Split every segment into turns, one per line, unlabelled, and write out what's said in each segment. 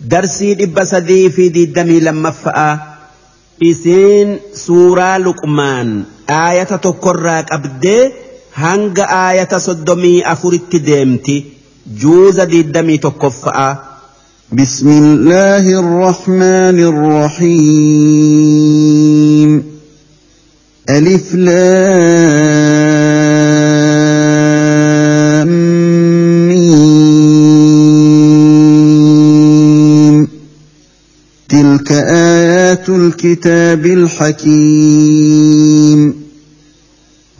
درسي دبس في دي دمي لما فأ إسين سورة لقمان آية تقرأك أبدي هنج آية صدمي أفر التدمتي جوز دي دمي تقفأ
بسم الله الرحمن الرحيم ألف لام الكتاب الحكيم.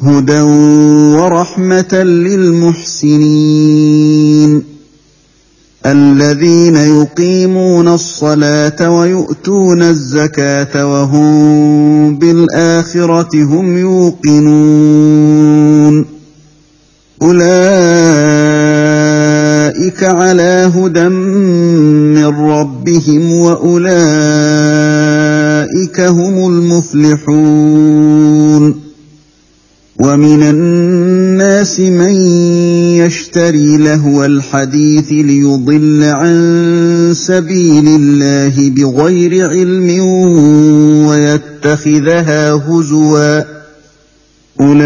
هدى ورحمة للمحسنين. الذين يقيمون الصلاة ويؤتون الزكاة وهم بالآخرة هم يوقنون. أولئك على هدى من ربهم وأولئك هم المفلحون. ومن الناس من يشتري لهو الحديث ليضل عن سبيل الله بغير علم ويتخذها هزوا. أولئك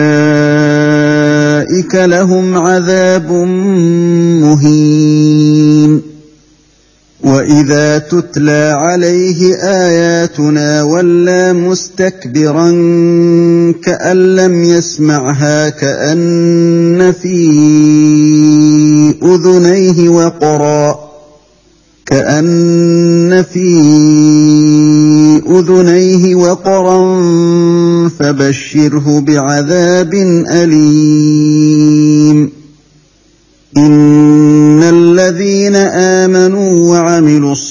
لهم عذاب مهين. واذا تتلى عليه اياتنا ولى مستكبرا كان لم يسمعها كان في اذنيه وقرا كان في اذنيه وقرا فبشره بعذاب اليم ان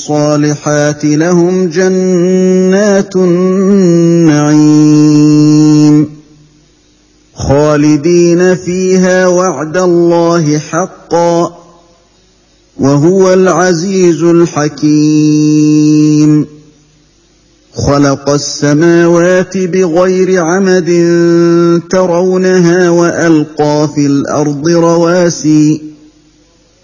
الصالحات لهم جنات النعيم. خالدين فيها وعد الله حقا وهو العزيز الحكيم. خلق السماوات بغير عمد ترونها وألقى في الأرض رواسي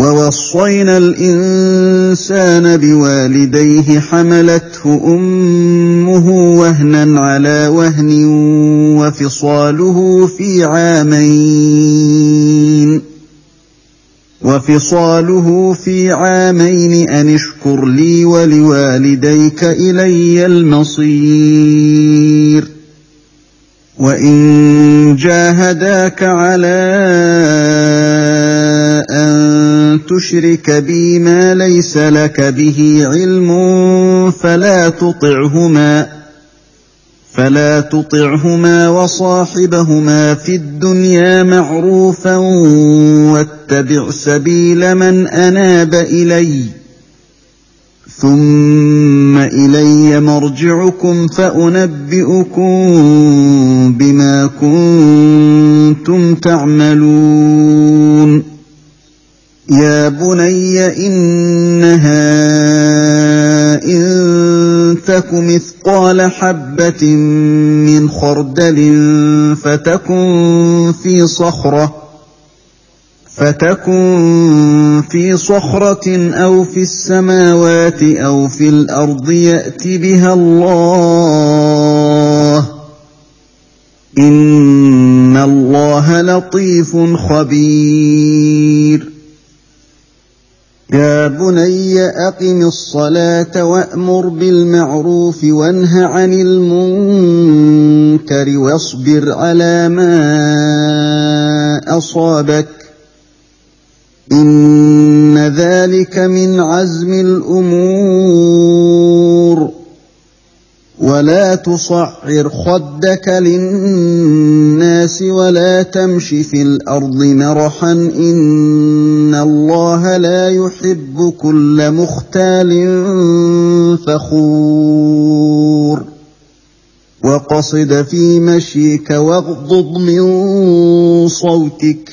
ووصينا الإنسان بوالديه حملته أمه وهنا على وهن وفصاله في عامين وفصاله في عامين أن اشكر لي ولوالديك إلي المصير وان جاهداك على ان تشرك بي ما ليس لك به علم فلا تطعهما فلا تطعهما وصاحبهما في الدنيا معروفا واتبع سبيل من اناب الي. ثم إلي مرجعكم فأنبئكم بما كنتم تعملون. يا بني إنها إن تك مثقال حبة من خردل فتكن في صخرة فتكن في صخرة أو في السماوات أو في الأرض يأت بها الله. إن الله لطيف خبير. يا بني أقم الصلاة وأمر بالمعروف وانه عن المنكر واصبر على ما أصابك. إن ذلك من عزم الأمور. ولا تصعر خدك للناس ولا تمش في الأرض مرحا. إن الله لا يحب كل مختال فخور. وقصد في مشيك واغضض من صوتك.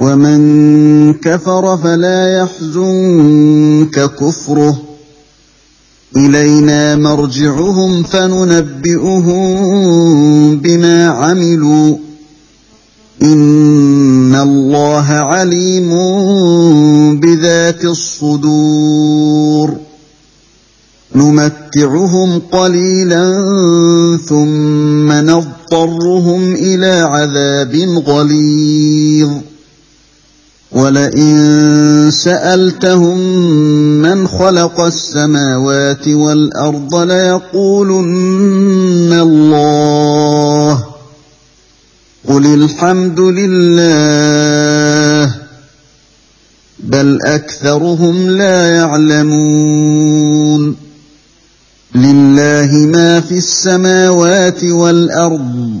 ومن كفر فلا يحزنك كفره. إلينا مرجعهم فننبئهم بما عملوا. إن الله عليم بذات الصدور. نمتعهم قليلا ثم نضطرهم إلى عذاب غليظ. ولئن سالتهم من خلق السماوات والارض ليقولن الله قل الحمد لله بل اكثرهم لا يعلمون لله ما في السماوات والارض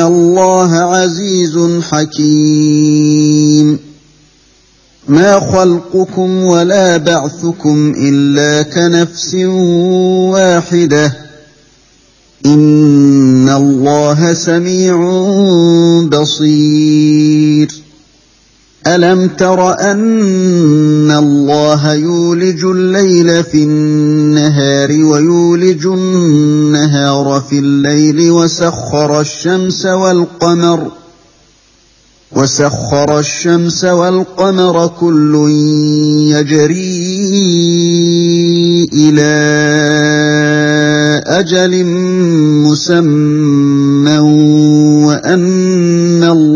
الله عزيز حكيم. ما خلقكم ولا بعثكم إلا كنفس واحدة. إن الله سميع بصير. ألم تر أن الله يولج الليل في النهار ويولج النهار في الليل وسخر الشمس والقمر وسخر الشمس والقمر كل يجري إلى أجل مسمى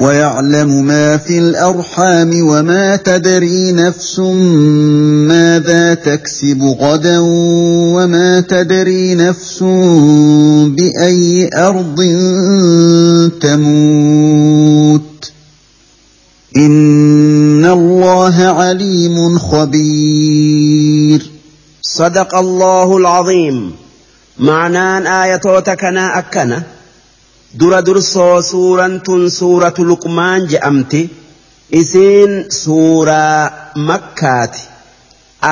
ويعلم ما في الأرحام وما تدري نفس ماذا تكسب غدا وما تدري نفس بأي أرض تموت. إن الله عليم خبير.
صدق الله العظيم. معنان ايتوتكنا أكنا. Dura dursoo suuraan tun suuratu luqmaan je'amti isiin suuraa makkaati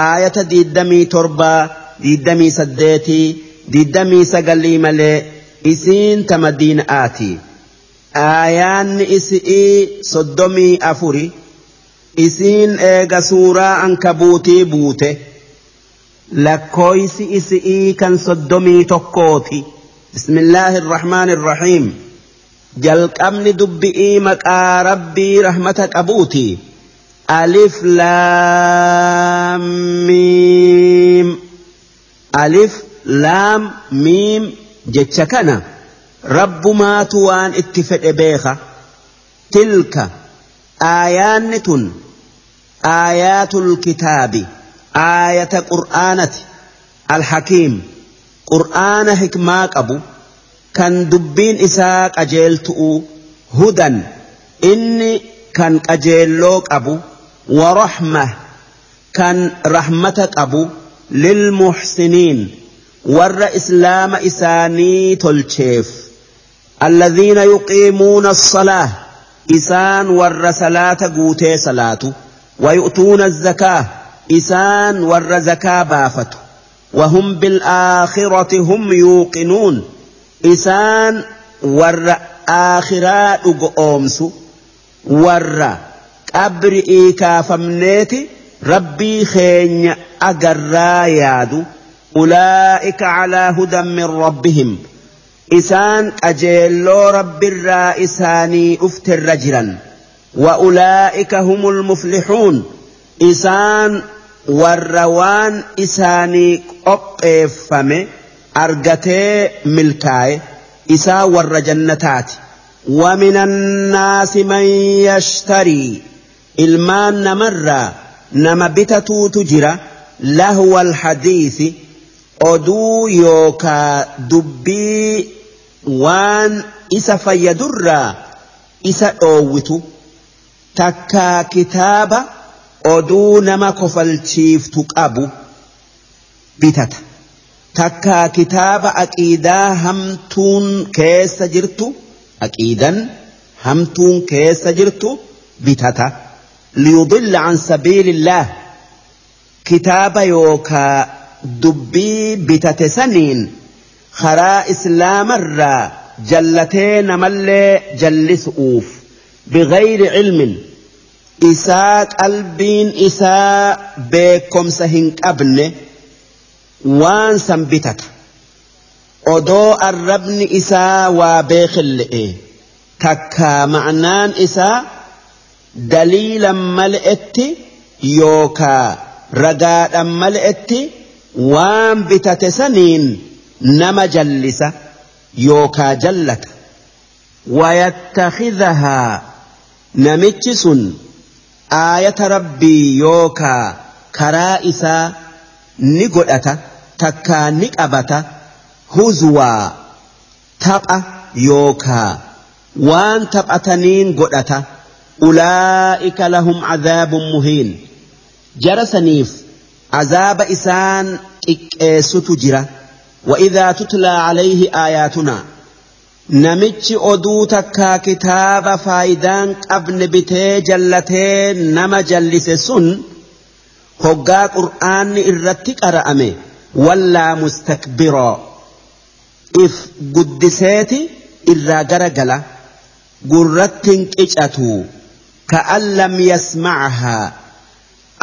aayata diiddamii torbaa diiddamii saddeetii diiddamii sagalii malee isiin ta madiina'aati aayaanni isi'ii soddomii afuri isiin eega suuraa ankabuutii buute lakkooysi isi'ii kan soddomii tokkooti. بسم الله الرحمن الرحيم جل قمن دبئي مقا ربي رحمتك أبوتي ألف لام ميم ألف لام ميم جتشكنا رب ما توان اتفق بيخة تلك آيان آيات الكتاب آية قرآنة الحكيم قرآن حكمة أبو كان دبين إساق أجيلتو هدى إني كان أجيلوك أبو ورحمة كان رحمتك أبو للمحسنين ور إسلام إساني تلشيف الذين يقيمون الصلاة إسان ور صلاة قوتي صلاة ويؤتون الزكاة إسان ور زكاة بافتو وهم بالآخرة هم يوقنون. إسان ور آخرات أمس ور قبر إيكا فمنيتي ربي خين أقرى يادو. أولئك على هدى من ربهم. إسان أجيلو رب الرائساني أفتر رجلا وأولئك هم المفلحون. إسان وروان إساني isaanii qopheeffame argatee milkaa'e إسا warra ومن الناس من يشتري إلمان نمرا نما بتتو تجرى لهو الحديث أدو يوكا دبي وان إسا فيدر إسا أوتو تكا كتابا oduu nama kofalchiiftu qabu bitata takkaa kitaaba aqiidaa hamtuun keessa jirtu aqiidan hamtuun keessa jirtu bitata liyudilla an sabiilillah kitaaba yookaa dubbii bitate saniin karaa islaamarraa jallatee namallee jallisu'uuf bigayri cilmin isaa qalbiin isaa beekomsa hin qabne waan san bitata odoo arrabni isaa waa beekille'e takkaa ma'naan isaa daliilan mal'etti yookaa ragaadhan mal'etti waan bitate saniin nama jallisa yookaa jallata wayattakhidhahaa namichi sun aayata rabbii yookaa karaa isaa ni godhata takkaa ni qabata huzwaa tapha yookaa waan taphataniin godhata ulaa'ika lahum cadaabun muhiin jara saniif azaaba isaan xiqqeessutu jira وإذا تتلى عليه آياتنا namichi oduu takkaa kitaaba faayidaan qabne bitee jallatee nama jallise sun hoggaa qur'aanni irratti qara'ame wallaa mustakbiroo if guddiseeti irraa gara gala gurrattiin qicatu ka'an lam yasmacahaa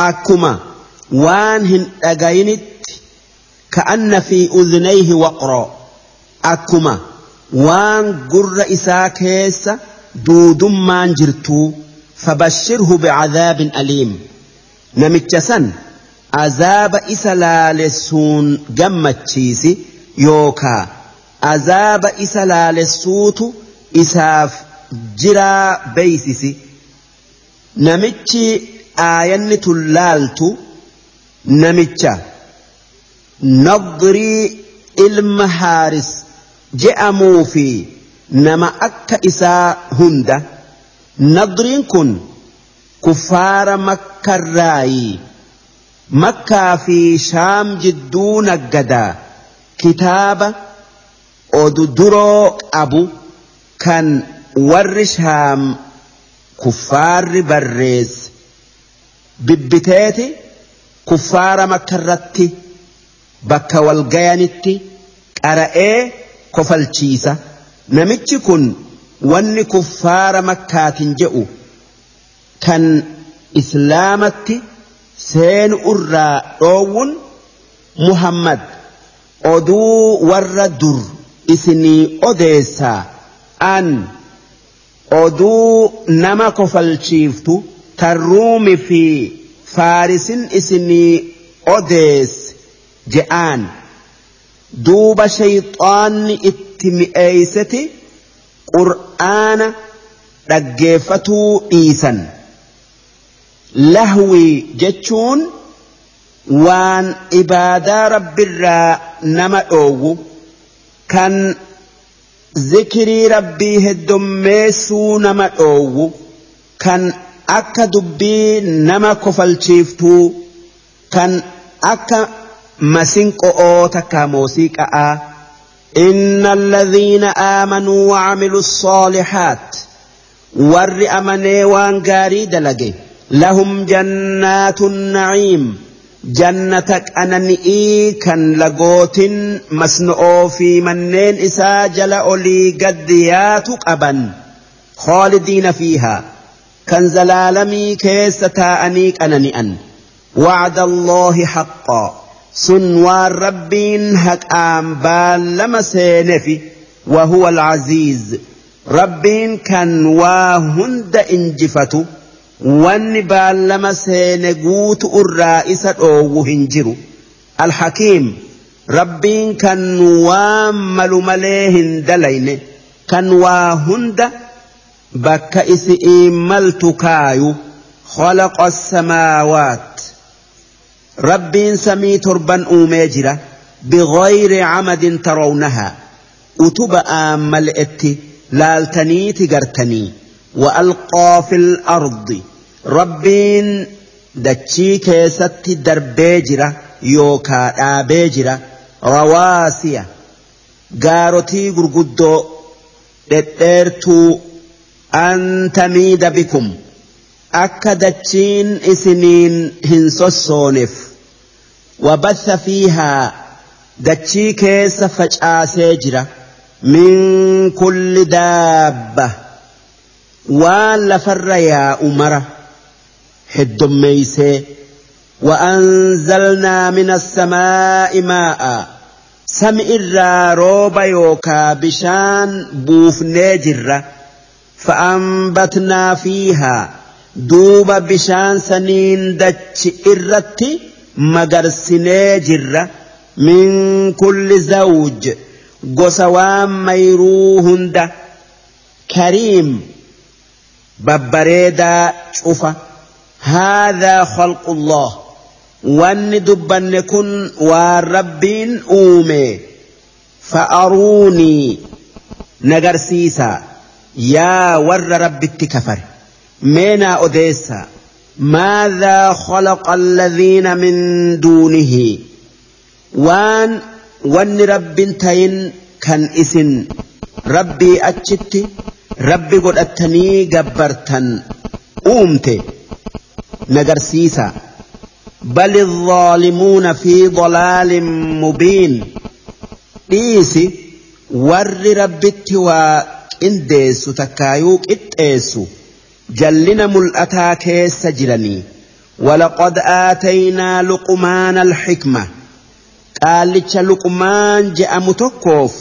akkuma waan hin dhagayinitti ka'anna fi udhnayhi waqroo akkuma waan gurra isaa keessa duudummaan jirtuu fabashirhu bicadaabin aliim namicha san azaaba isa laalessuun gammachiisi yookaa azaaba isa laalessuutu isaaf jiraa beeysisi namichi aayanni tun laaltu namicha nadrii ilma haaris je'amuu fi nama akka isaa hunda nadriin kun kuffaara makkarraayi makkaa fi shaam jidduu naggadaa kitaaba odu qabu kan warri shaam kuffaarri barreesse bibbiteeti kuffaara makkarratti bakka walgayanitti qara'ee kofalchiisa namichi kun wanni kuffaara makkaatin je'u kan islaamatti seenu irraa dhoowwun muhammad oduu warra dur isinii odeessaa an oduu nama kofalchiiftu tarruumi fi faarisin isinii odeesse je'aan duuba shayxaanni itti mi'eeyseti qur'aana dhaggeeffatuu dhiisan. Lahwii jechuun waan ibaadaa rabbirraa nama dhoowwu kan zikirii rabbii heddummeessuu nama dhoowwu kan akka dubbii nama kofalchiiftuu kan akka masinqo'oo takkaa muuziqa'aa إن الذين آمنوا وعملوا الصالحات ور أمني وان قاري دلقي لهم جنات النعيم جنتك أننئي كان لقوت مسنؤو في منين إساجل أولي قديات أبا خالدين فيها كان زلالمي كيس تاءنيك أننئا وعد الله حقا sun waan rabbiin haqaan baallama seenefi وهو العزيز rabbiin kan waa hunda injifatu wanni baallama seene guutu irraa isa dhoowwu hin jiru alhakiim rabbiin kan waan malu malee hin dalayne kan waa hunda bakka isi'ii maltu kaayu خلق السماوات ربين سمي تربا أوميجرا بغير عمد ترونها. أتبأ ملئتي لالتني تقرتني وألقى في الأرض. ربين دتشي كيست دربيجرا يوكا آبيجرا رواسيا. قارتي قرقدو. دتيرتو. أن تميد بكم akka dachiin isiniin hin sossooneef wabatha fiihaa dachii keessa facaasee jira min kulli daabba waan lafarra yaa'u mara heddommeeysee وأنزلنا من السماء ماء irraa rooba yookaa bishaan buufnee jirra fa'ambatnaa fiihaa duuba bishaan saniin dachi irratti magarsinee jirra min kulli zawj gosa waan mayruu hunda kariim babbareedaa cufa haadhaa khalqullah wanni dubbanne kun waan rabbiin uume fa'aruunii nagarsiisaa yaa warra rabbitti kafare meenaa odeessaa ماذا خلق الذين من دونه؟ وان وان رب تين كان إسن. ربي أتشتي ربي قد أتني قبرتن. أومتي نقرسيسا بل الظالمون في ضلال مبين. ديسي ور ربتي وإنديسو تكايوك إتيسو جلنا ملأتا كيس جرني ولقد آتينا لقمان الحكمة. قال لقمان جاء متكوف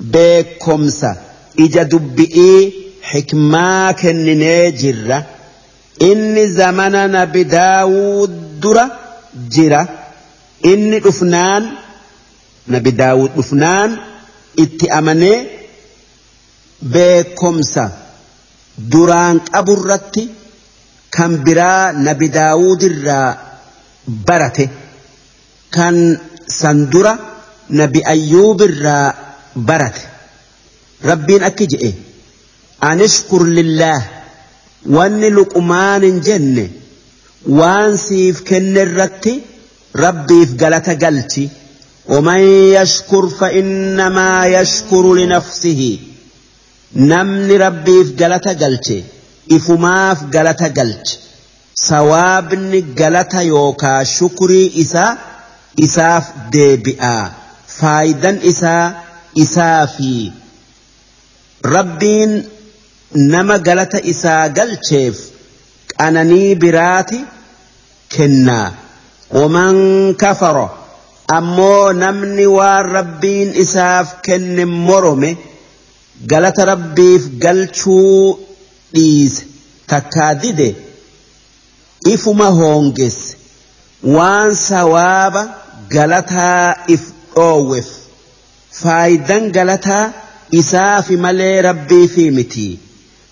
بكمسة إجا دبئي حكما كنني جرة. إن زمننا بداود درة. جرة. إن دفنان. نبي داود دفنان. اتأمني بكمسة duraan qaburratti kan biraa nabi daawudirraa barate kan san dura nabi ayyuubirraa barate rabbiin akki je'e anishkur lillaah wanni luqumaanin jenne waan siif kenne irratti rabbiif galata galchi ومن يشكر فإنما يشكر لنفسه namni rabbiif galata galche ifumaaf galata galche. Sawaabni galata yookaa shukrii isaa isaaf deebi'aa faayidan isaa isaa fi rabbiin nama galata isaa galcheef qananii biraati kennaa waman kafaro ammoo namni waan rabbiin isaaf kenne morome galata rabbiif galchuu dhiise takkaa dide ifuma hoongesse waan sawaaba galataa if dhoowweef faayidan galataa isaafi malee rabbiifi miti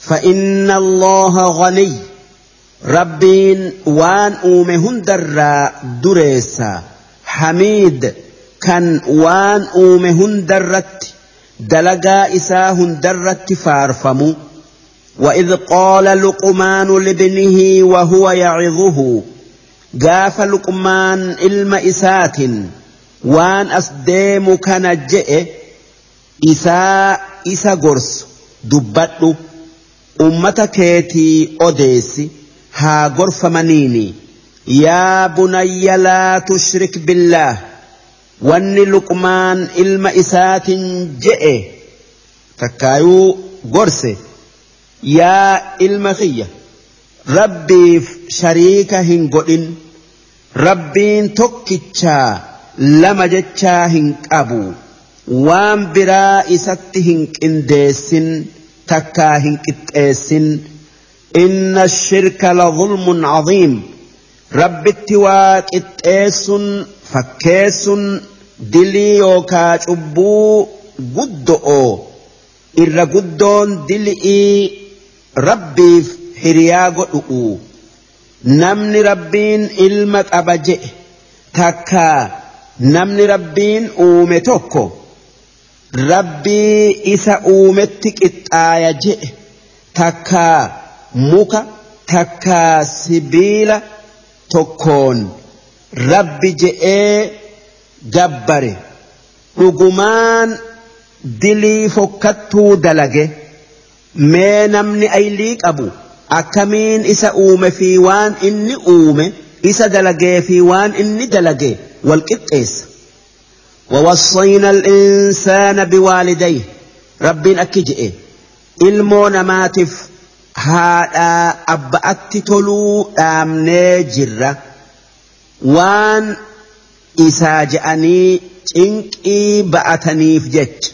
فإن الله غني ربين وان أومه هندر دريسا حميد كان وان أومه هندرت dalagaa isaa hundarratti faarfamu وإذ قال لقمان لابنه وهو يعظه قاف لقمان إلم إسات وان أسديم كان جئ إساء إسا قرس دبت أمة كيتي أديس ها قرف منيني يا بني لا تشرك بالله. Wanni luqmaan ilma isaatiin je'e takkaayuu gorse yaa ilma kiyya rabbiif shariika hin godhin rabbiin tokkichaa lama jechaa hin qabu waan biraa isatti hin qindeessin takkaa hin qixxeessin inna shirka la zulmun caziim rabbitti waa qixxeessun fakkeessun dilii yookaa cubbuu guddo'oo irra guddoon dilii rabbiif hiriyaa godhu'u namni rabbiin ilma qaba je'e takkaa namni rabbiin uume tokko rabbii isa uumetti qixxaaya je'e takkaa muka takkaa sibiila tokkoon rabbi je'ee gabbare dhugumaan dilii fokkattuu dalage mee namni aylii qabu akkamiin isa uume fi waan inni uume isa dalagee fi waan inni dalage wal qixxeessa ووصينا الإنسان بوالديه ربين أكجئ ilmoo namaatiif haadhaa abba'atti toluu dhaamnee jirra Waan isaa je'anii cinqii ba'ataniif jecha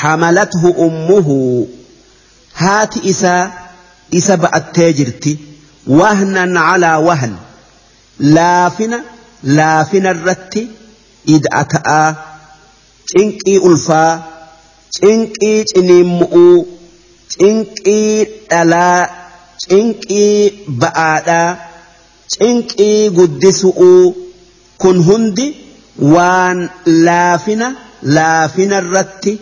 hamalathu ummuhu haati isaa isa ba'attee jirti wahnan calaa wahn laafina laafina irratti ida'ata'aa cinqii ulfaa cinqii ciniimmu'uu cinqii dhalaa cinqii ba'aadhaa cinqii guddisu'uu kun hundi waan laafina laafina irratti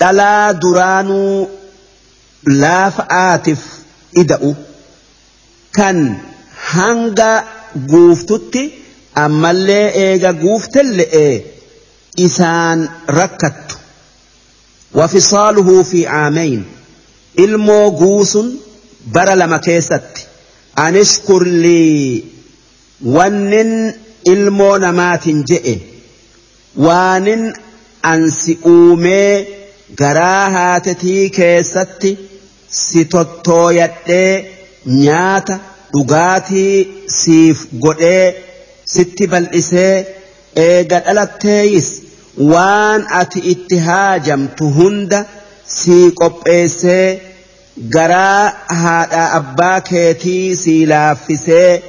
dhalaa duraanuu laafa'aatiif ida'u. Kan hanga guuftutti ammallee eega guuftelle'e isaan rakkattu. Wafisaaluhu fi caamayn ilmoo guusun bara lama keessatti anishkur lii wannin ilmoo namaatiin je'e waanin ansi uumee garaa haatetii keessatti si tottooyadhee nyaata dhugaatii siif godhee sitti bal'isee eega dhalatteeyis waan ati itti haajamtu hunda sii qopheessee garaa haadha abbaa keetii sii laaffisee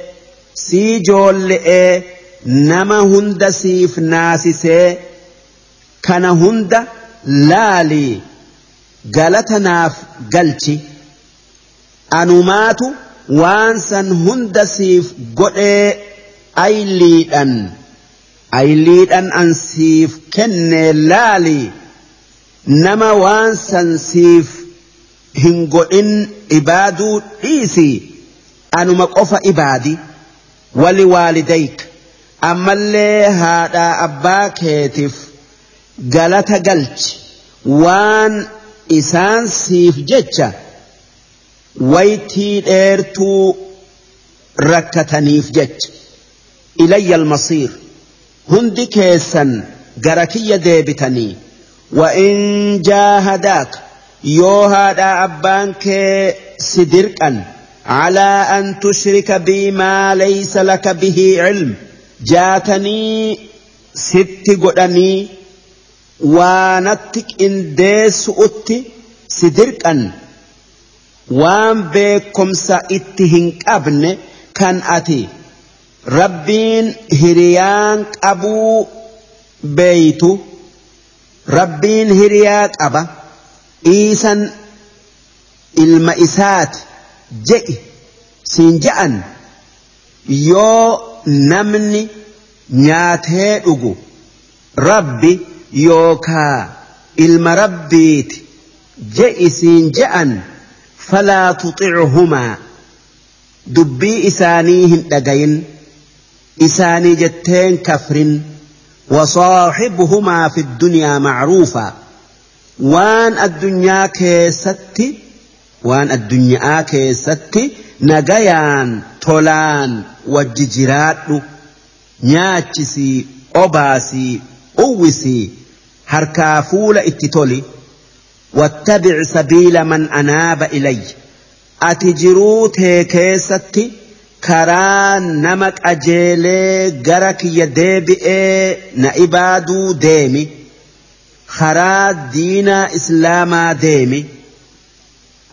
sii joolle'ee nama hunda siif naasisee kana hunda laalii galata naaf galchi. Anumaatu waan san hunda siif godhee ayliidhan. Ayliidhan an siif kenne laalii nama waan san siif hin godhin ibaaduu dhiisi anuma qofa ibaadi wali waalidayka ammallee haadhaa abbaa keetiif galata galchi waan isaan siif jecha waytii dheertuu rakkataniif jecha ilayya almasiir hundi keessan gara kiyya deebitanii وإن جاهداك yoo haadhaa abbaan kee si dirqan alaa an tushrika bii maa laysa laka bihii cilm jaatanii sitti godhanii waanatti qindeessu'utti si dirqan waan beekumsa itti hin qabne kan ati rabbiin hiriyaan qabuu beeytu rabbiin hiriyaa qaba. إيسان المئسات جئ سنجأن يو نمني نياتي أغو. ربي يوكا إلما ربيت جئ سنجأن فلا تطعهما. دبي إسانيهن لدين إساني جتين كفر وصاحبهما في الدنيا معروفاً. waan addunyaa keessatti waan addunyaa keessatti nagayaan tolaan wajji jiraadhu nyaachisii obaasii uwwisii harkaa fuula itti toli. Wattabic sabiila man anaaba ilay. Ati jiruu tee keessatti karaa nama qajeelee gara kiyya deebi'ee na ibaaduu deemi. Karaa diinaa islaamaa deemi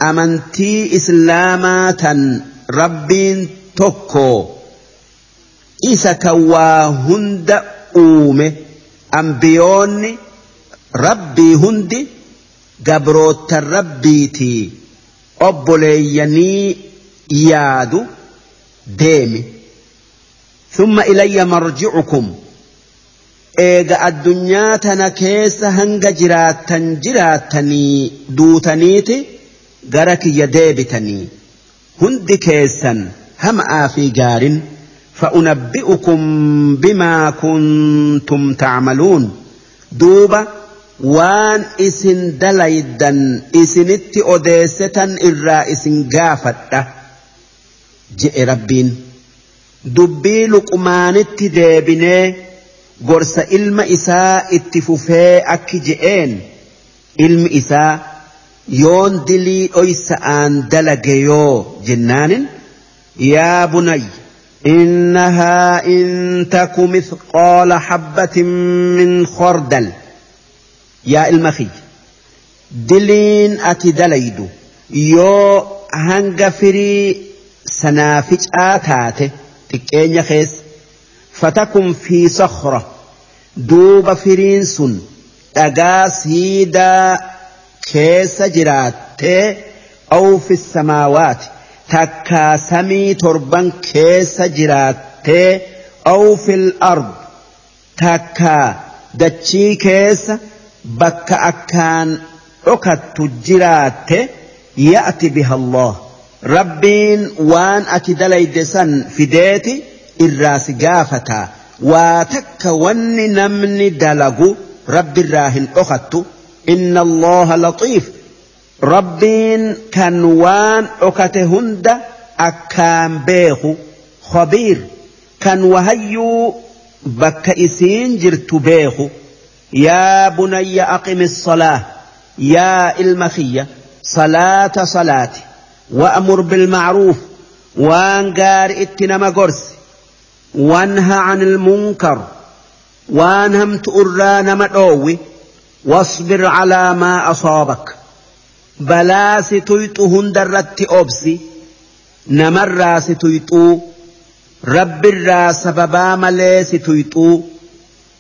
amantii islaamaa tan rabbiin tokko isa kan waa hunda uume ambiyoonni rabbii hundi gabroottan rabbiitii obboleeyyanii yaadu deemi ثم إلي مرجعكم eega addunyaa tana keessa hanga jiraattan jiraattanii duutaniiti gara kiyya deebitanii. Hundi keessan hama'aa fi gaarin fa'unabbi'ukum bimaa kuntum tacmaluun duuba waan isin dalaydan isinitti odeessetan irraa isin gaafadha je'e rabbiin. Dubbii luqumaanitti deebinee gorsa ilma isaa itti fufee akki je'een ilmi isaa yoon dilii dhoysa'aan dalage yoo jennaanin yaa bunay إنها إن تك مثقال حبة من خردل يا المخي دلين أتي دليد يو هنغ فري سنافج آتاته تكين يخيس فتكم في صخرة. دوب فرينس أجا سيدا كيس جرات أو في السماوات. تكا سمي تربان كيس جرات أو في الأرض. تكا دچي كيس بكا أكان أكت جرات يأتي بها الله. ربين وان أتدلي دسن في ديتي irraa si gaafataa waa takka wanni namni dalagu rabbiirraa hin dhokattu inna allaha laxiif rabbiin kan waan dhokate hunda akkaan beeku khabiir kan wahayyuu bakka isiin jirtu beeku yaa bunayya aqimi salaa yaa ilma kiyya salaata salaati wa'mur bilmacruuf waan gaari itti nama gorsi وانهى عن المنكر وانهم تؤرانا مدعوي واصبر على ما أصابك. بلا ستويتهن درت أبسي. نمر ستويتو رب الرا سببا ملي ستويتو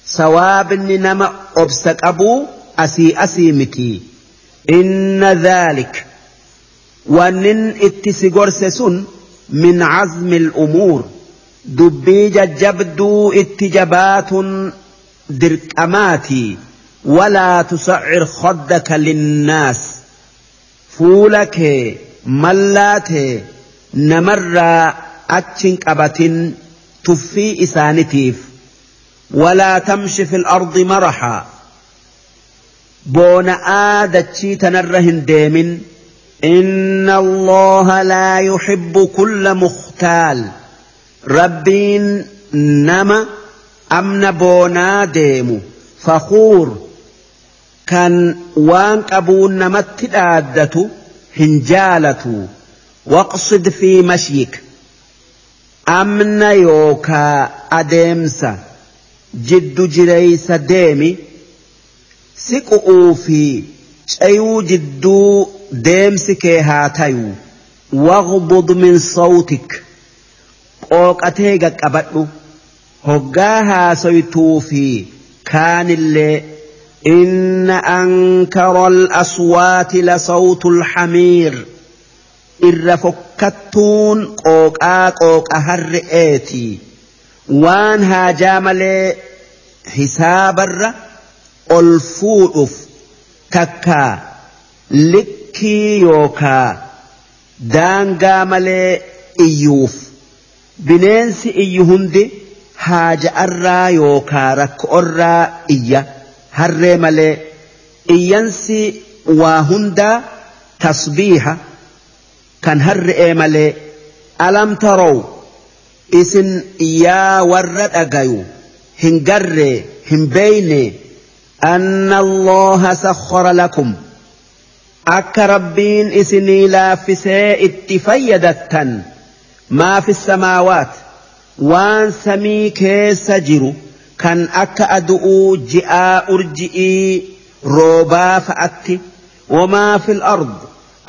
سواب نما أبسك أبو أسي أسيمتي إن ذلك. ونن اتسي سن من عزم الأمور. Dubbii jajjabduu itti jabaatun dirqamaatii walaa tusacir khaddaka linnaas fuula kee mallaa tee namarraa achin qabatin tuffii isaanitiif walaa tamshi fil ardi maraxaa boona'aa dachii tanarra hin deemin إن الله لا يحب كل مختال ربين نما أمنا بونا ديمو. فخور. كان وان أبونا نما تدادتو هنجالتو. واقصد في مشيك. أمنا يوكا أدمسا جد جريس ديمي. سكؤو في شيو جدو ديمسك هاتيو واغبض من صوتك. Qooqatee gaqqabadhu. Hoggaa haasoytuu fi kaanillee إن أنكر الأصوات لصوت الحمير إر فكتون قوقا قوقا هرئيتي وان هاجامل حساب الر الفوؤف تكا لكي يوكا دانغا ملي إيوف bineensi iyyu hundi haaja arraa yookaa rakkoorraa iyya. Harree malee iyyansi waa hundaa tasbiiha. Kan harree malee alam taroo isin yaa warra dhagayu hin garree hin beeyne anna allaha sakhara lakum. Akka rabbiin isinii laaffisee itti fayyadattan maa fi samaawaat waan samii keessa jiru kan akka adu'uu ji'aa urji'ii roobaa fa'atti wamaa fil ard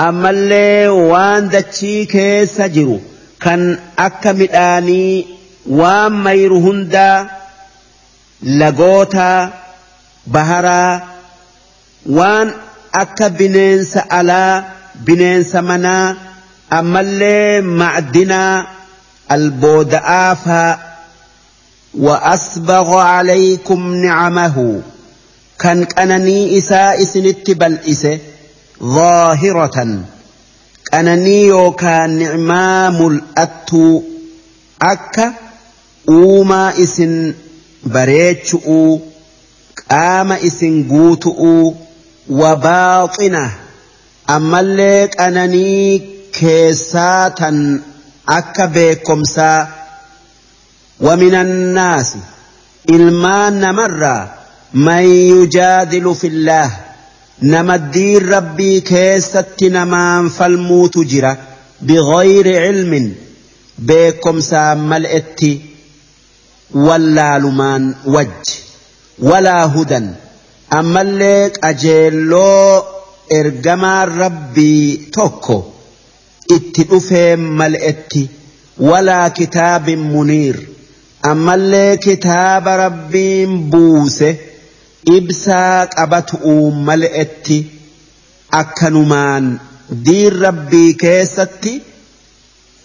ammallee waan dachii keessa jiru kan akka midhaanii waan mayru hundaa lagootaa baharaa waan akka bineensa alaa bineensa manaa ammallee macdinaa albooda'aa faa وأسبغ عليكم نعمه. كان كانني إساء سنت إسه ظاهرة. كانني يوكا نعمام الأتو أكا أوما إسن بريتشؤ قام إسن قوتؤ وباطنة. أما اللي كيساتا أكا بيكمسا ومن الناس إلمان مرة من يجادل في الله نما الدين ربي كيست نمان فالموت جرى بغير علم beekomsaan mal'etti wallaalumaan wajji walaa hudan ammallee qajeelloo ergamaan rabbii tokko itti dhufee mal'etti walaa kitaabin muniir ammallee kitaaba rabbiin buuse ibsaa qabatu'uu mal'etti akkanumaan diin rabbii keessatti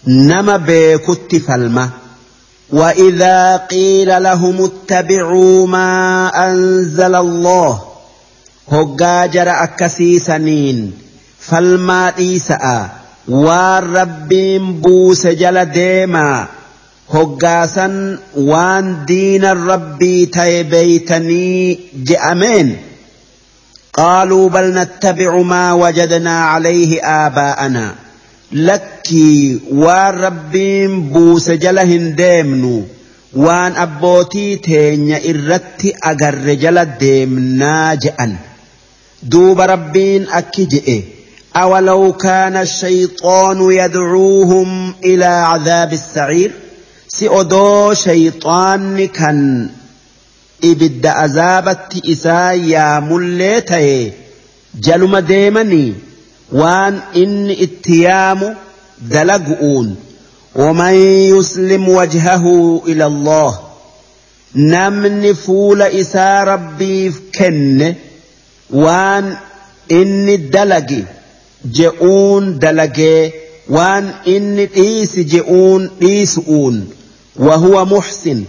nama beekutti falma. وإذا قيل لهم اتبعوا ما أنزل الله هجاجر أكسيسنين فالما waan rabbiin buuse jala deemaa hoggaasan waan diina rabbii ta'e beeytanii je'ameen. Qaaluu bal nattabicu maa wajadnaa calayhi aabaa'anaa. Lakkii waan rabbiin buuse jala hin deemnu. Waan abbootii teenya irratti agarre jala deemnaa je'an. Duuba rabbiin akki je'e. أولو كان الشيطان يدعوهم إلى عذاب السعير؟ سئدو شيطان كان إبد عذابت إسا يا مليته جلما ديمني. inni itti yaamu dalagu'uun ومن يسلم وجهه إلى الله. نمني فول إسا ربي كن. وان إني دلقي. جئون دلقي وان إني إيس جئون إيسؤون وهو محسن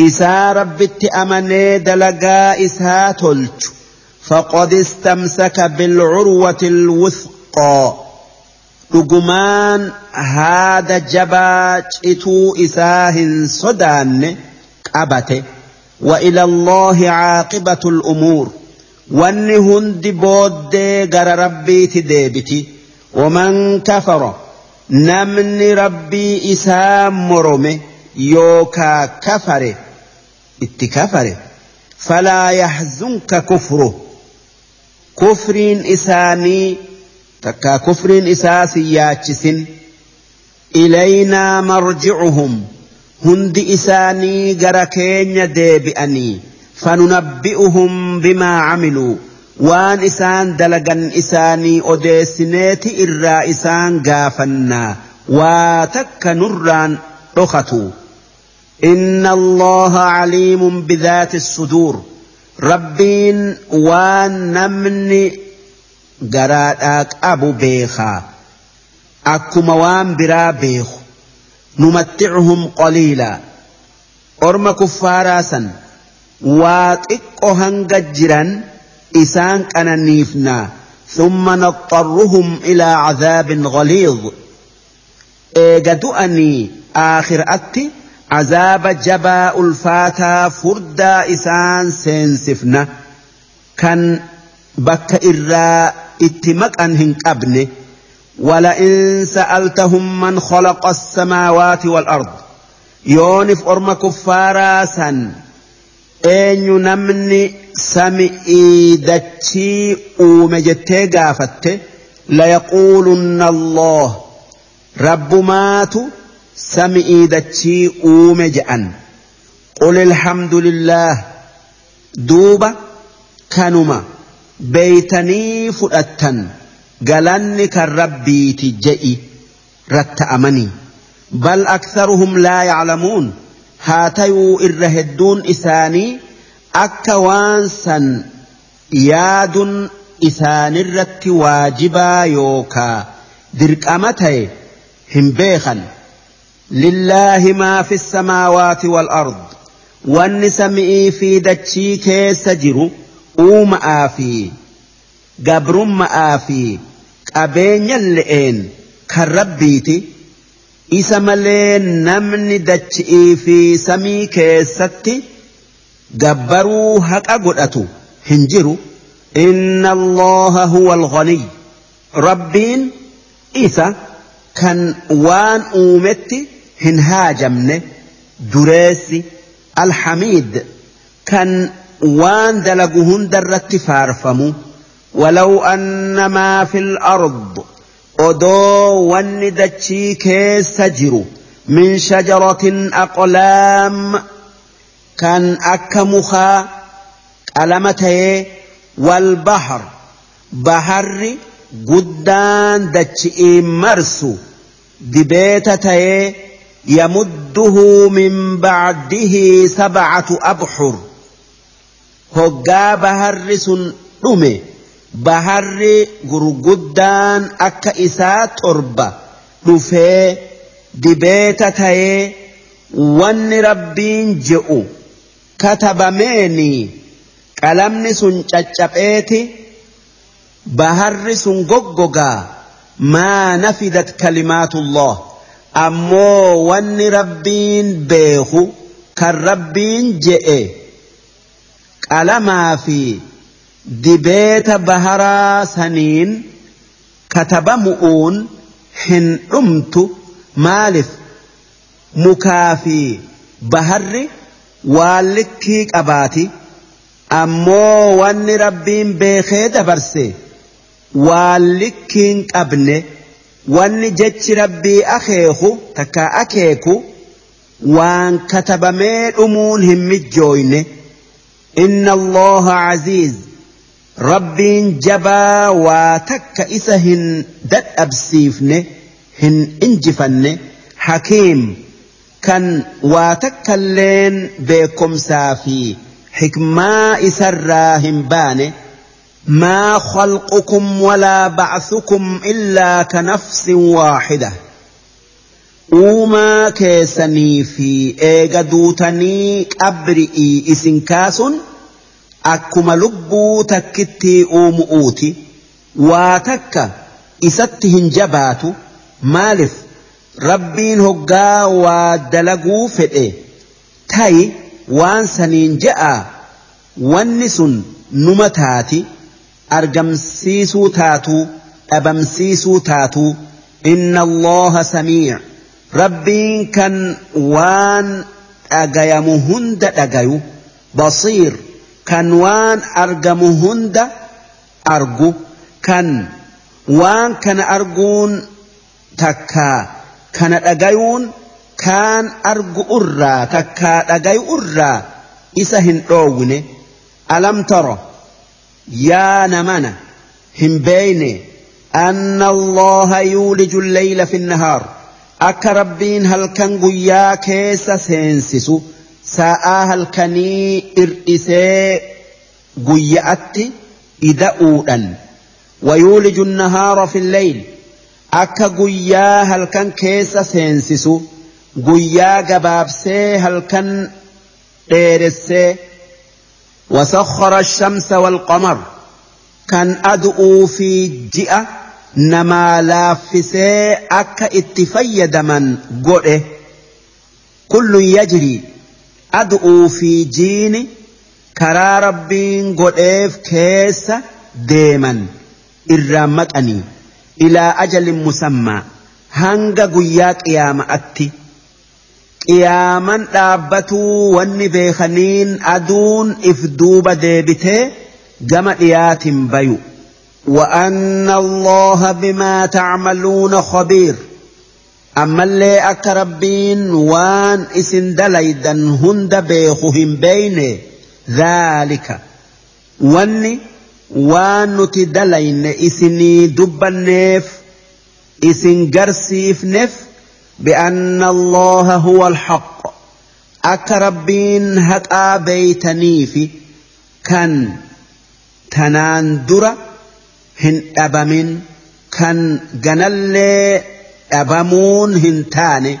إسا ربي تأمني دلقا إسا تلج فقد استمسك بالعروة الوثقى رجمان هذا جبا إتو إساه صدان قبته وإلى الله عاقبة الأمور واني هند بود غر ربي تديبتي ومن كفر نمني ربي إسام مرمي يوكا كفر اتكفر فلا يحزنك كفره kufriin isaanii takkaa kufriin isaa si yaachisin ilaynaa marji'uhum hundi isaanii gara keenya deebi'anii فننبئهم بما عملوا. وان إسان دلغان إساني أديسنيت إرى إسان غافنا. واتك نران رختو إن الله عليم بذات الصدور. ربين وان نمني قرادات أبو بيخا. أكو وان برا بيخ. نمتعهم قليلا. أرم كفارا سن waa xiqqo hanga jiran isaan ثم نضطرهم إلى عذاب غليظ إيجدؤني آخر أتي عذاب جبا الفاتا فردا إسان سينسفنا كان بك إرا اتمك أنهن قبن ولئن سألتهم من خلق السماوات والأرض يونف أرم كفارا سن أين نمني سمئي دتشي أومجتي قافت ليقولن الله رب ماتوا sami'ii dachii uume je'an qul alhamdulillah duuba kanuma beeytanii fudhattan galanni kan rabbiiti je'i ratta'amanii bal aktharuhum laa yaclamuun haa tayuu irra hedduun isaanii akka waan san yaadun isaanirratti waajibaa yookaa dirqama ta'e hin beekan. Lillaahi maa fi samaawaati wal ard. Wanni sami'ii fi dachii keessa jiru uuma'aa fi gabrumma'aa fi qabeenyan le'een kan rabbiiti كالربيتي إسا ملين نمن دتشي في سمي كيستي قبروا هكا قدأتو هنجرو إن الله هو الغني ربين إسا كان وان أومتي hin haajamne dureessi alhamiid kan waan dalagu hundarratti faarfamu. ولو أن ما في الأرض odoo wanni dachii keessa jiru من شجرة أقلام كان أكمخا قلمته والبحر بحر قدان دتشئي مرسو دبيتته يمده من بعده سبعة أبحر هقا بحر سن dhume. Baharri gurguddaan akka isaa torba dhufee dibeeta ta'ee wanni rabbiin je'u katabameeni. Qalamni sun caccabeeti baharri sun goggogaa. Maa nafidat kalimaatullah? Ammoo wanni rabbiin beeku kan rabbiin je'e. Qalamaa fi dibeeta baharaa saniin katabamu'uun hin dhumtu maaliif mukaa fi baharri waan likkii qabaati. Ammoo wanni rabbiin beekee dabarse waan likkiin qabne wanni jechi rabbii akeeku takka akeeku waan katabamee dhumuun hin mijjooyne inna allaha aziiz rabbiin jabaa waa takka isa hin dadhabsiifne hin injifanne hakiim kan waa takkailleen beekomsaa fi xikmaa isarraa hin baane ما خلقكم ولا بعثكم إلا كنفس واحدة keessanii fi eega duutanii qabri'ii isin kaasun akkuma lubbuu takkitti uumu'uuti waa takka isatti hin jabaatu. Maalif rabbiin hoggaa waa dalaguu fedhe. Ta'i waan saniin ja'a. Wanni sun numa taati argamsiisuu taatuu dhabamsiisuu taatuu inna allaha samiic. Rabbiin kan waan dhagayamu hunda dhagayu. Basiir kan waan argamu hunda argu kan waan kana arguun takkaa kana dhagayuun kaan argu irraa takkaa dhagayu irraa isa hin dhoowwine alam taro yaa namana hin beeyne أن الله يولج الليل في النهار akka rabbiin halkan guyyaa keessa seensisu sa'aa halkanii irdhisee guyya'atti ida'uudhan wayuuliju nahaara fi lleyl akka guyyaa halkan keessa seensisu guyyaa gabaabsee halkan dheeressee وسخر الشمس والقمر كان أدعو في جئة namaa laaffisee akka itti fayyadaman godhe kullun yajrii fi jiini karaa rabbiin godheef keessa deeman irraa maqanii ilaa ajalin musammaa hanga guyyaa qiyaama'atti qiyaaman dhaabbatuu wanni beekaniin aduun if duuba deebitee gama dhiyaatin bayu. وأن الله بما تعملون خبير أما اللي أكربين وان إسن دليدا هند بيخهم بين ذلك. واني وان نتدلين إسني دب النف إسن قرسيف نف بأن الله هو الحق. أكربين هكا بيتنيف كان تنان درة. hin dhabamin kan ganallee dhabamuun hin taane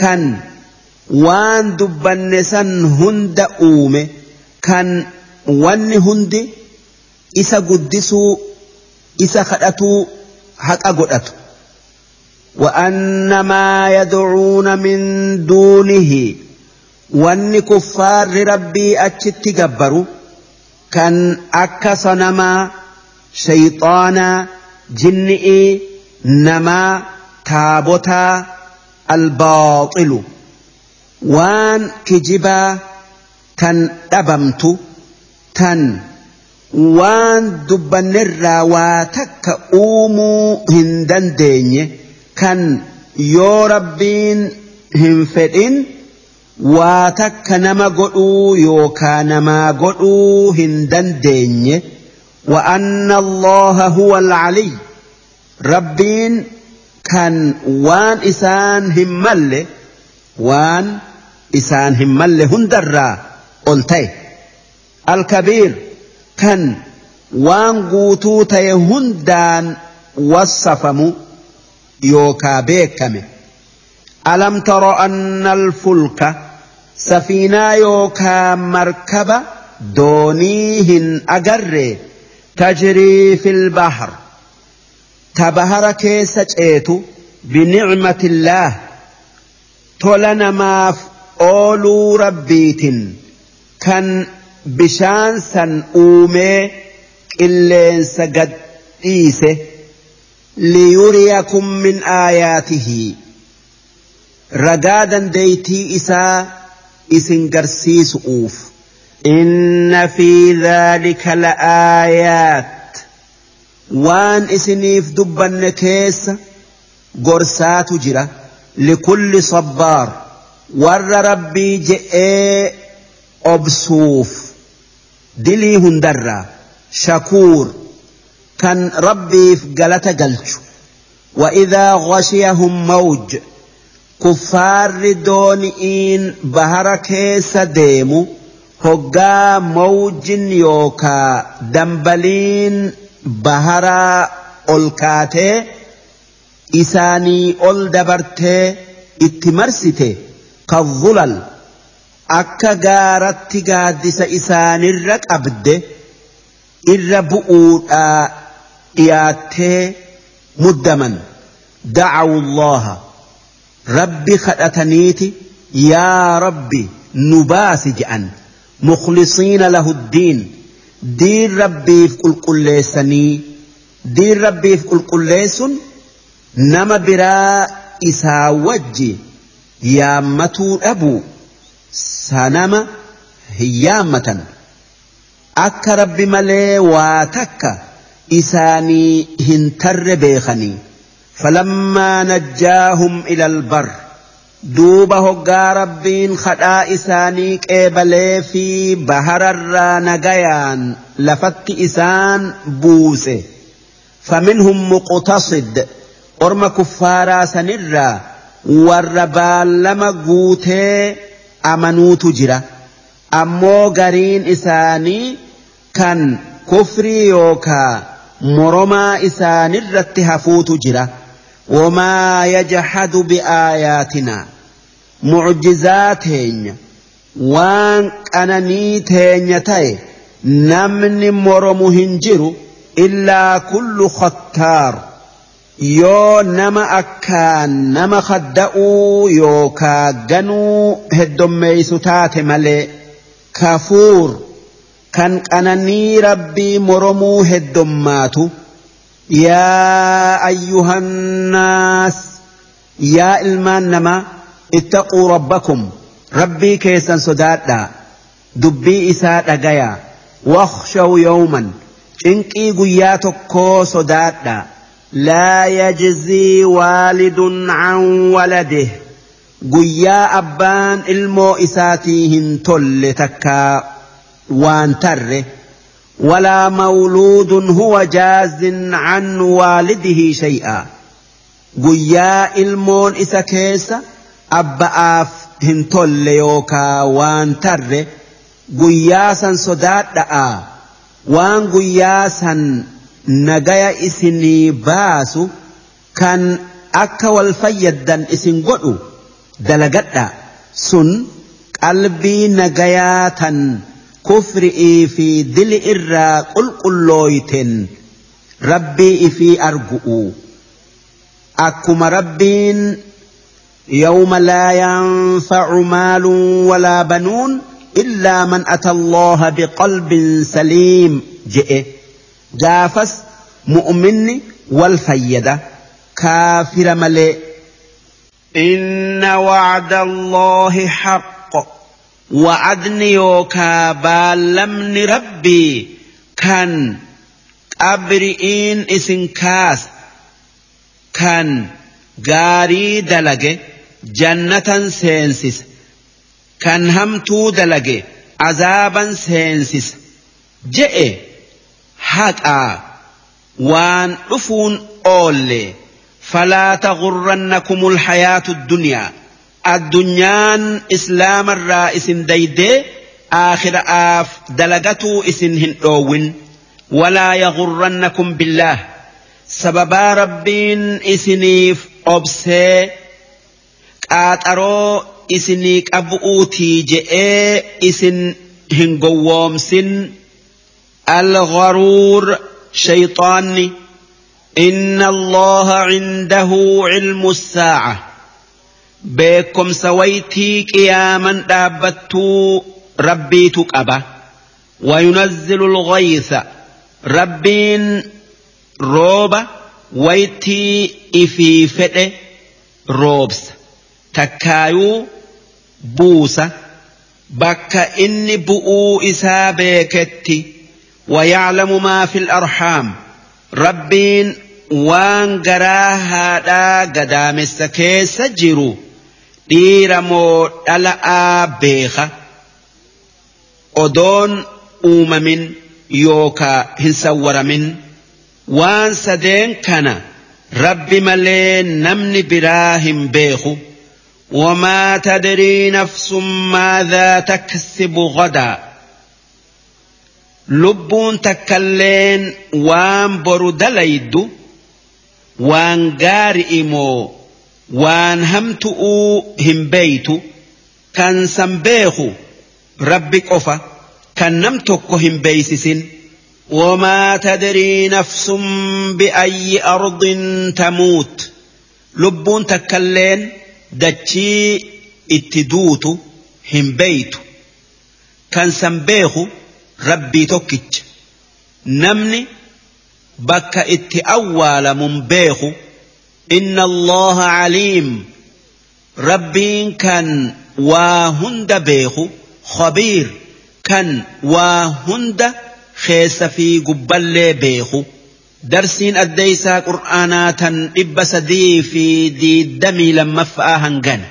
kan waan dubbanne san hunda uume kan wanni hundi isa guddisuu isa kadhatuu haqa godhatu وأن ما يدعون من دونه وأن كفار ربي أتشت جبروا كان أكس نما شيطانا جنئي نما تابوتا الباطل. وان كجبا تن دبمت تن. وان دبن الراواتك أومو هندن ديني. كان يو ربين hin fedhin waa takka nama godhuu yookaa namaa godhuu hin dandeenye وأن الله هو العلي ربين كان وان إسان همال وان إسان همال هندرا قلتي الكبير كان وان قوتو تي هندان وصفمو يوكا بيكمه. ألم تر أن الفلك سفينة يوكا مركبة دونيهن أجر تجري في البحر. ta bahara keessa ceetu binicmatillaah tola namaaf ooluu rabbiitin kan bishaan san uumee qilleensa gad dhiise liyuriyakum min aayaatihi. Ragaa dandeeytii isaa isin garsiisu'uuf. Inna fi dhaalika la'aayaat waan isiniif dubbanne keessa gorsaatu jira likulli sabbaar warra rabbii je'ee obsuuf dilii hundarraa shakuur kan rabbiif galata galchu وإذا غشيهم موج kuffaarri dooni'iin bahara keessa deemu hoggaa mawjin yookaa dambaliin baharaa ol kaatee isaanii ol dabartee itti marsite kavulal akka gaaratti gaaddisa isaanirra qabde irra bu'uudhaa dhiyaattee muddaman da'awu allaha rabbi kadhataniiti yaa rabbi nu baasi je'an mukhlisiina lahu ddiin دير ربي في كل كل سني. دير ربي في كل كل سن. نما برا إسا وجي. يا متو أبو. سنما هيامة. أكا ربي مالي واتكا إساني هنتر بيخاني فلما نجاهم إلى البر. duuba hoggaa rabbiin kadhaa isaanii qeebalee fi bahararraa nagayaan lafatti isaan buuse. Faminhum muqtasid orma kuffaaraa sanirraa warra baallama guutee amanuutu jira. Ammoo gariin isaanii kan kufrii yookaa moromaa isaanirratti hafuutu jira. Wamaa yajhadu biaayaatinaa وما يجحد بآياتنا معجزاتين وان أنانيتين تاي نمن مرم هنجر إلا كل ختار yoo nama akkaan nama kadda'uu yookaa ganuu heddommeeysu taate malee kafuur kan qananii rabbii moromuu heddommaatu yaa ayyuhannaas yaa ilmaan namaa rabbakum rabbii keessan sodaadhaa dubbii isaa dhagayaa wakhshaw yawman cinqii guyyaa tokkoo sodaadhaa لا يجزي والد عن ولده abbaan ilmoo isaatii hin tolle takkaa waan tarre ولا مولود هو جاز عن والده شيئا guyyaa ilmoon isa keessa abba'aaf hin tolle yookaa waan tarre guyyaa san sodaadha'a. Waan guyyaa san nagaya isinii baasu kan akka wal fayyaddan isin godhu dalagadha. Sun qalbii nagayaa tan kufri'ii fi dili irraa qulqullooyten rabbii ifii argu'u. Akkuma rabbiin يوم لا ينفع مال ولا بنون إلا من أتى الله بقلب سليم. جئ. جافس مؤمن والفيدة كافر ملئ. إن وعد الله حق. وعدني يوكا بالمن ربي كان أبرئين إسن كاس كان غاري دلقه jannatan seensisa kan hamtuu dalage azaaban seensisa je'e haqaa waan dhufuun oolle falaa tagurrannakumul hayaatu dunyaa addunyaan islaamarraa isin daydee aakhira'aaf dalagatuu isin hin dhoowwin walaa yagurrannakum billaah sababaa rabbiin isiniif obsee qaaxaroo isinii qabu'uutii je'ee isin hin gowwoomsin. الغرور شيطاني إن الله عنده علم الساعة بكم سويتي قياما دابتو ربي تقبا وينزل الغيث ربين روبا ويتي takkaayuu buusa bakka inni bu'uu isaa beeketti wayaclamu maa fil arhaam rabbiin waan garaa haadhaa gadaamessa keessa jiru dhiira moo dhala'aa beeka odoon uumamin yookaa hin sawwaramin waan sadeen kana rabbi malee namni biraa hin beeku. وما تدري نفس ماذا تكسب غدا. لبون تكلين وان برد ليد وان قارئمو وان همتؤو هم بيت كان سنبيخ ربك قفا كان نمتك هم بيسسين وما تدري نفس بأي أرض تموت. لبون تكلين دتشي اتدوت هم بيت كان سنبيخو rabbii tokkicha namni bakka itti awwaalamun beeku inna allaha caliim rabbiin kan waa hunda beeku khabiir kan waa hunda keessa fi gubballee beeku darsiin addeysaa qur'aanaa tan dhibba sadii fi diiddamii lammaffa'aa hangana